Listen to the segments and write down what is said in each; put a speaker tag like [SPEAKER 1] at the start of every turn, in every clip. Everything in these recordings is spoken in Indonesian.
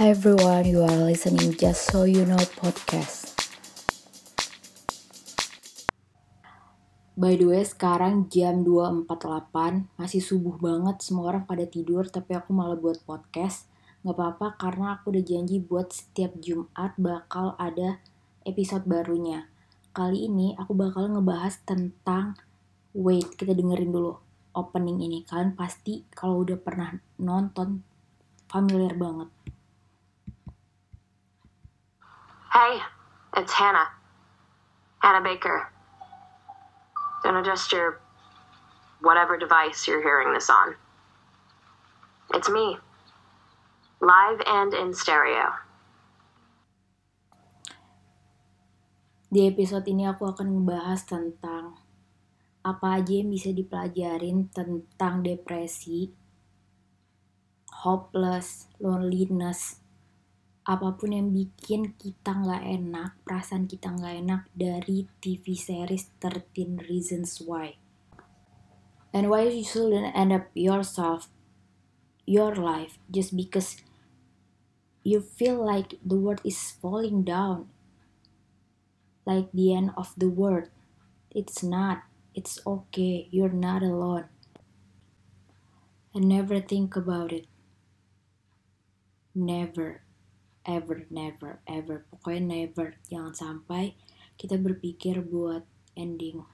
[SPEAKER 1] Hi everyone, you are listening Just So You Know podcast. By the way, sekarang jam 2.48, masih subuh banget, semua orang pada tidur, tapi aku malah buat podcast. Gak apa-apa, karena aku udah janji buat setiap Jumat bakal ada episode barunya. Kali ini aku bakal ngebahas tentang, wait, kita dengerin dulu opening ini. Kalian pasti kalau udah pernah nonton, familiar banget.
[SPEAKER 2] Hey, it's Hannah. Hannah Baker. Don't adjust your whatever device you're hearing this on. It's me. Live and in stereo.
[SPEAKER 1] Di episode ini aku akan membahas tentang apa aja yang bisa dipelajarin tentang depresi, hopeless, loneliness, apa pun yang bikin kita nggak enak, perasaan kita nggak enak dari TV series 13 Reasons Why. And why you shouldn't end up yourself, your life, just because you feel like the world is falling down, like the end of the world. It's not. It's okay. You're not alone. And never think about it. Never ever, never, ever. Pokoknya never. Jangan sampai kita berpikir buat ending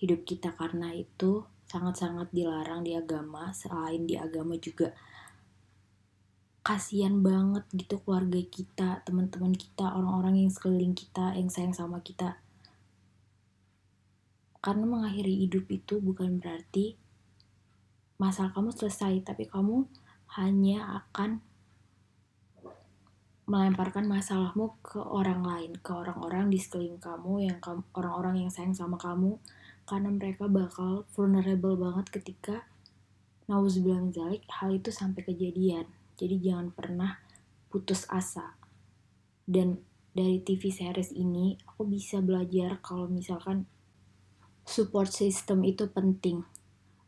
[SPEAKER 1] hidup kita karena itu sangat-sangat dilarang di agama. Selain di agama juga kasihan banget gitu keluarga kita, teman-teman kita, orang-orang yang sekeliling kita, yang sayang sama kita. Karena mengakhiri hidup itu bukan berarti masalah kamu selesai, tapi kamu hanya akan melemparkan masalahmu ke orang lain, ke orang-orang di sekeliling kamu, yang orang-orang yang sayang sama kamu, karena mereka bakal vulnerable banget ketika nauzubillah zalik hal itu sampai kejadian. Jadi jangan pernah putus asa. Dan dari TV series ini aku bisa belajar kalau misalkan support system itu penting.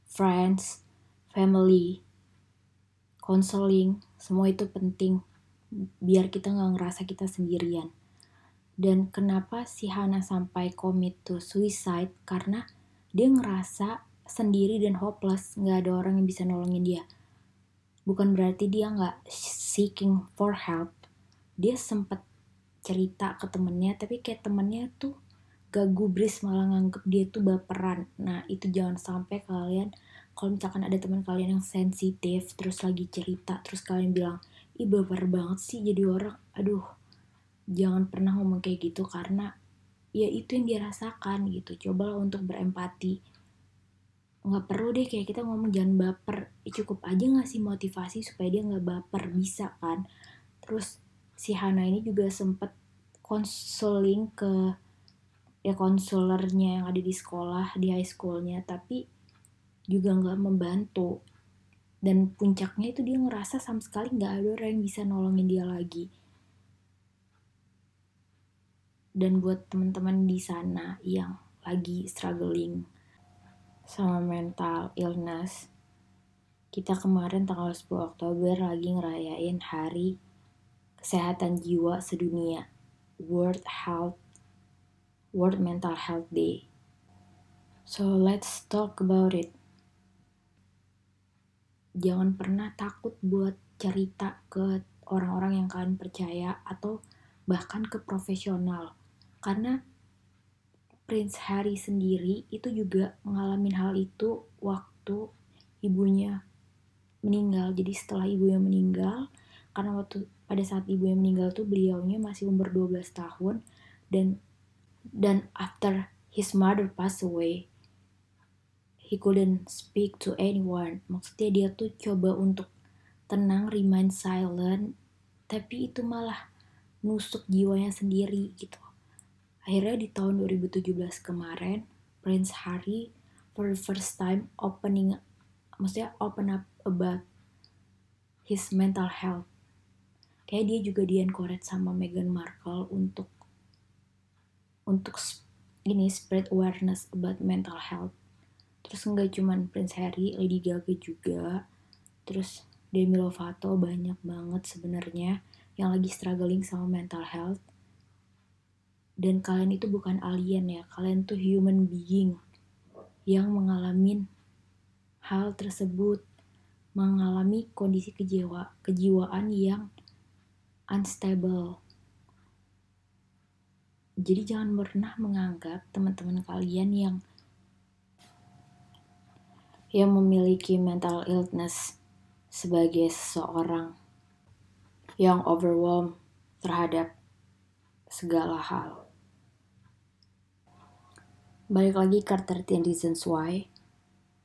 [SPEAKER 1] Friends, family, counseling, semua itu penting biar kita nggak ngerasa kita sendirian. Dan kenapa si Hana sampai commit to suicide? Karena dia ngerasa sendiri dan hopeless, nggak ada orang yang bisa nolongin dia. Bukan berarti dia nggak seeking for help. Dia sempat cerita ke temennya, tapi kayak temennya tuh gak gubris malah nganggep dia tuh baperan. Nah itu jangan sampai kalian kalau misalkan ada teman kalian yang sensitif terus lagi cerita terus kalian bilang ih baper banget sih jadi orang. Aduh jangan pernah ngomong kayak gitu karena ya itu yang dia rasakan gitu. Cobalah untuk berempati. Nggak perlu deh kayak kita ngomong jangan baper. Ya, cukup aja ngasih motivasi supaya dia nggak baper bisa kan? Terus si Hana ini juga sempet konseling ke ya konsulernya yang ada di sekolah di high schoolnya tapi juga nggak membantu dan puncaknya itu dia ngerasa sama sekali nggak ada orang yang bisa nolongin dia lagi. Dan buat teman-teman di sana yang lagi struggling sama mental illness kita kemarin tanggal 10 Oktober lagi ngerayain hari kesehatan jiwa sedunia World Health World Mental Health Day. So let's talk about it jangan pernah takut buat cerita ke orang-orang yang kalian percaya atau bahkan ke profesional. Karena Prince Harry sendiri itu juga mengalami hal itu waktu ibunya meninggal. Jadi setelah ibunya meninggal karena waktu pada saat ibunya meninggal tuh beliaunya masih umur 12 tahun dan dan after his mother passed away he couldn't speak to anyone. Maksudnya dia tuh coba untuk tenang, remain silent, tapi itu malah nusuk jiwanya sendiri gitu. Akhirnya di tahun 2017 kemarin, Prince Harry for the first time opening, maksudnya open up about his mental health. Kayak dia juga di encourage sama Meghan Markle untuk untuk ini spread awareness about mental health terus nggak cuman Prince Harry Lady Gaga juga terus Demi Lovato banyak banget sebenarnya yang lagi struggling sama mental health. Dan kalian itu bukan alien ya, kalian tuh human being yang mengalami hal tersebut, mengalami kondisi kejiwa, kejiwaan yang unstable. Jadi jangan pernah menganggap teman-teman kalian yang yang memiliki mental illness sebagai seseorang yang overwhelmed terhadap segala hal. Balik lagi ke 13 Reasons Why.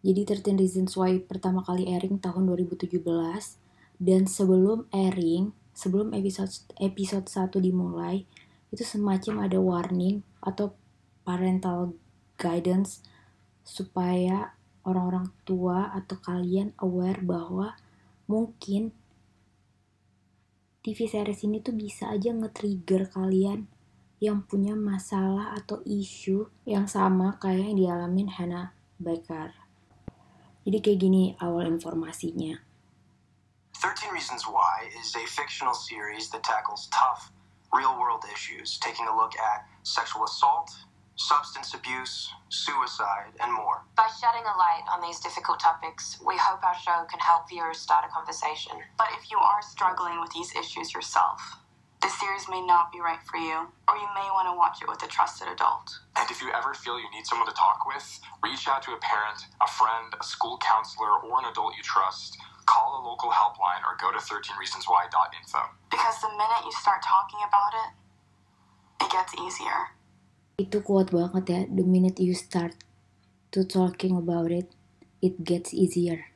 [SPEAKER 1] Jadi 13 Reasons Why pertama kali airing tahun 2017 dan sebelum airing, sebelum episode episode 1 dimulai, itu semacam ada warning atau parental guidance supaya orang-orang tua atau kalian aware bahwa mungkin TV series ini tuh bisa aja nge-trigger kalian yang punya masalah atau isu yang sama kayak yang dialamin Hannah Baker. Jadi kayak gini awal informasinya.
[SPEAKER 3] 13 Reasons Why is a fictional series that tackles tough, real world issues, taking a look at sexual assault, substance abuse, suicide, and more.
[SPEAKER 2] By shedding a light on these difficult topics, we hope our show can help viewers start a conversation.
[SPEAKER 4] But if you are struggling with these issues yourself, this series may not be right for you, or you may want to watch it with a trusted adult.
[SPEAKER 5] And if you ever feel you need someone to talk with, reach out to a parent, a friend, a school counselor, or an adult you trust. Call a local helpline or go to 13reasonswhy.info.
[SPEAKER 4] Because the minute you start talking about it, it gets easier.
[SPEAKER 1] Itu kuat banget ya, the minute you start to talking about it, it gets easier.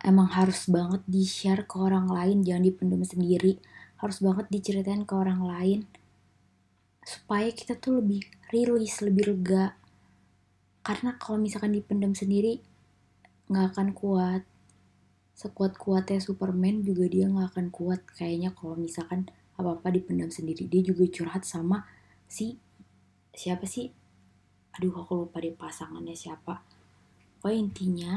[SPEAKER 1] Emang harus banget di-share ke orang lain, jangan dipendam sendiri. Harus banget diceritain ke orang lain. Supaya kita tuh lebih rilis, lebih lega. Karena kalau misalkan dipendam sendiri, nggak akan kuat. Sekuat-kuatnya Superman juga dia nggak akan kuat. Kayaknya kalau misalkan apa-apa dipendam sendiri. Dia juga curhat sama si siapa sih? Aduh aku lupa deh pasangannya siapa. Pokoknya intinya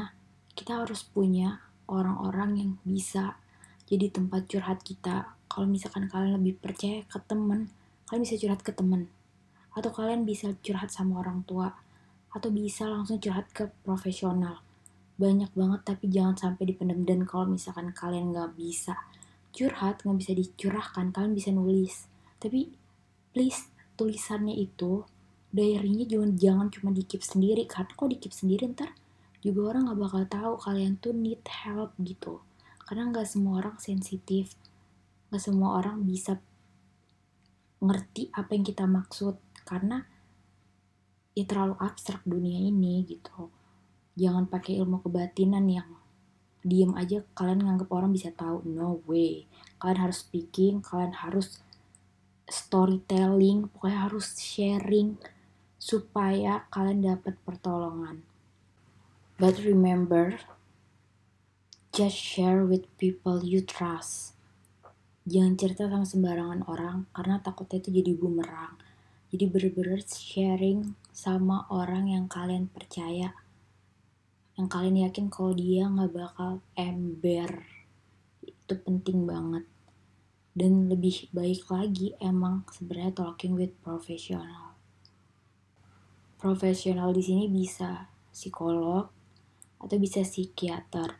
[SPEAKER 1] kita harus punya orang-orang yang bisa jadi tempat curhat kita. Kalau misalkan kalian lebih percaya ke temen kalian bisa curhat ke temen. Atau kalian bisa curhat sama orang tua. Atau bisa langsung curhat ke profesional. Banyak banget tapi jangan sampai dipendam. Dan kalau misalkan kalian nggak bisa curhat nggak bisa dicurahkan kalian bisa nulis. Tapi please tulisannya itu diary-nya jangan jangan cuma dikip sendiri karena kok dikip sendiri ntar juga orang nggak bakal tahu kalian tuh need help gitu. Karena nggak semua orang sensitif nggak semua orang bisa ngerti apa yang kita maksud karena ya terlalu abstrak dunia ini gitu. Jangan pakai ilmu kebatinan yang diem aja kalian nganggap orang bisa tahu. No way. Kalian harus speaking kalian harus storytelling, pokoknya harus sharing supaya kalian dapat pertolongan. But remember, just share with people you trust. Jangan cerita sama sembarangan orang karena takutnya itu jadi bumerang. Jadi bener-bener sharing sama orang yang kalian percaya. Yang kalian yakin kalau dia nggak bakal ember. Itu penting banget dan lebih baik lagi emang sebenarnya talking with profesional. Profesional di sini bisa psikolog atau bisa psikiater.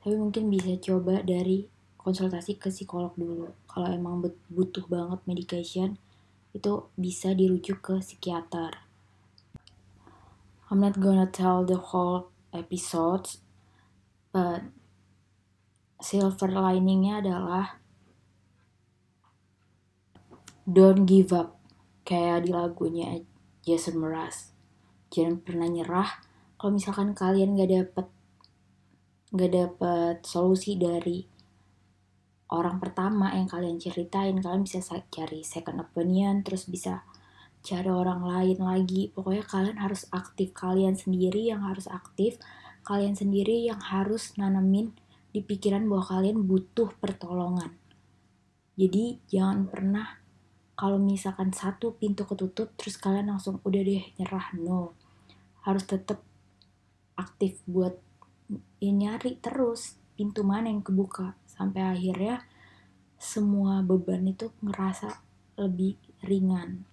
[SPEAKER 1] Tapi mungkin bisa coba dari konsultasi ke psikolog dulu. Kalau emang butuh banget medication, itu bisa dirujuk ke psikiater. I'm not gonna tell the whole episode, but silver liningnya adalah don't give up. Kayak di lagunya Jason Mraz. Jangan pernah nyerah. Kalau misalkan kalian gak dapet gak dapet solusi dari orang pertama yang kalian ceritain kalian bisa cari second opinion terus bisa cari orang lain lagi. Pokoknya kalian harus aktif. Kalian sendiri yang harus aktif. Kalian sendiri yang harus nanamin di pikiran bahwa kalian butuh pertolongan. Jadi jangan pernah kalau misalkan satu pintu ketutup terus kalian langsung udah deh nyerah no. Harus tetap aktif buat ya nyari terus pintu mana yang kebuka sampai akhirnya semua beban itu ngerasa lebih ringan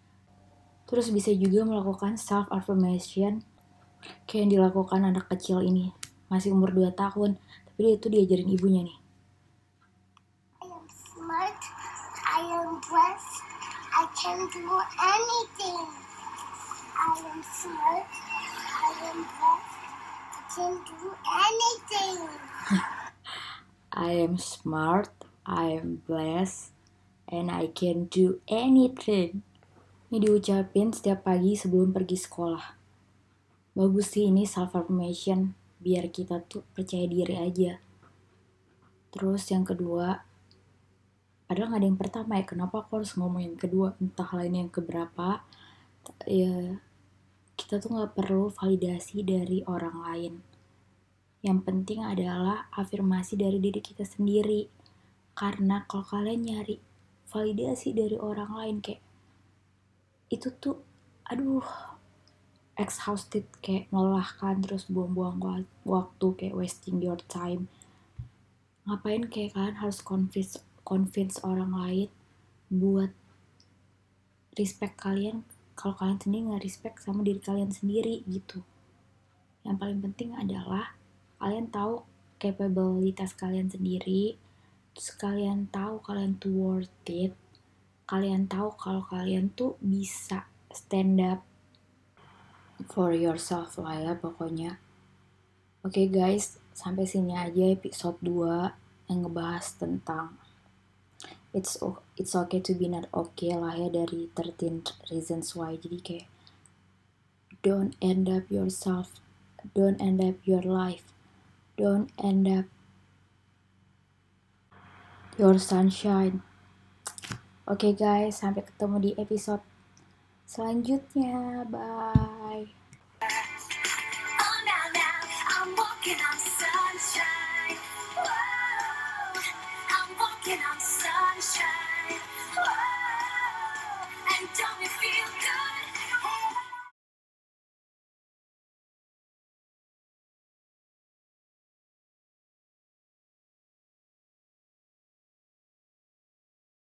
[SPEAKER 1] terus bisa juga melakukan self affirmation kayak yang dilakukan anak kecil ini masih umur 2 tahun tapi dia itu diajarin ibunya nih
[SPEAKER 6] I am smart. I am blessed. I can do anything. I am smart. I am blessed. I can do anything.
[SPEAKER 1] I am smart, I am blessed, and I can do anything. Ini diucapin setiap pagi sebelum pergi sekolah. Bagus sih ini self affirmation biar kita tuh percaya diri aja. Terus yang kedua, padahal nggak ada yang pertama ya, kenapa aku harus ngomong yang kedua, entah lain yang keberapa, ya kita tuh nggak perlu validasi dari orang lain. Yang penting adalah afirmasi dari diri kita sendiri. Karena kalau kalian nyari validasi dari orang lain kayak itu tuh aduh exhausted kayak melelahkan terus buang-buang wa- waktu kayak wasting your time. Ngapain kayak kalian harus convince convince orang lain buat respect kalian kalau kalian sendiri nggak respect sama diri kalian sendiri gitu. Yang paling penting adalah kalian tahu capabilitas kalian sendiri terus kalian tahu kalian tuh worth it kalian tahu kalau kalian tuh bisa stand up for yourself lah ya pokoknya oke guys sampai sini aja episode 2 yang ngebahas tentang it's it's okay to be not okay lah ya dari 13 reasons why jadi kayak don't end up yourself don't end up your life don't end up your sunshine. Oke guys, sampai ketemu di episode selanjutnya. Bye.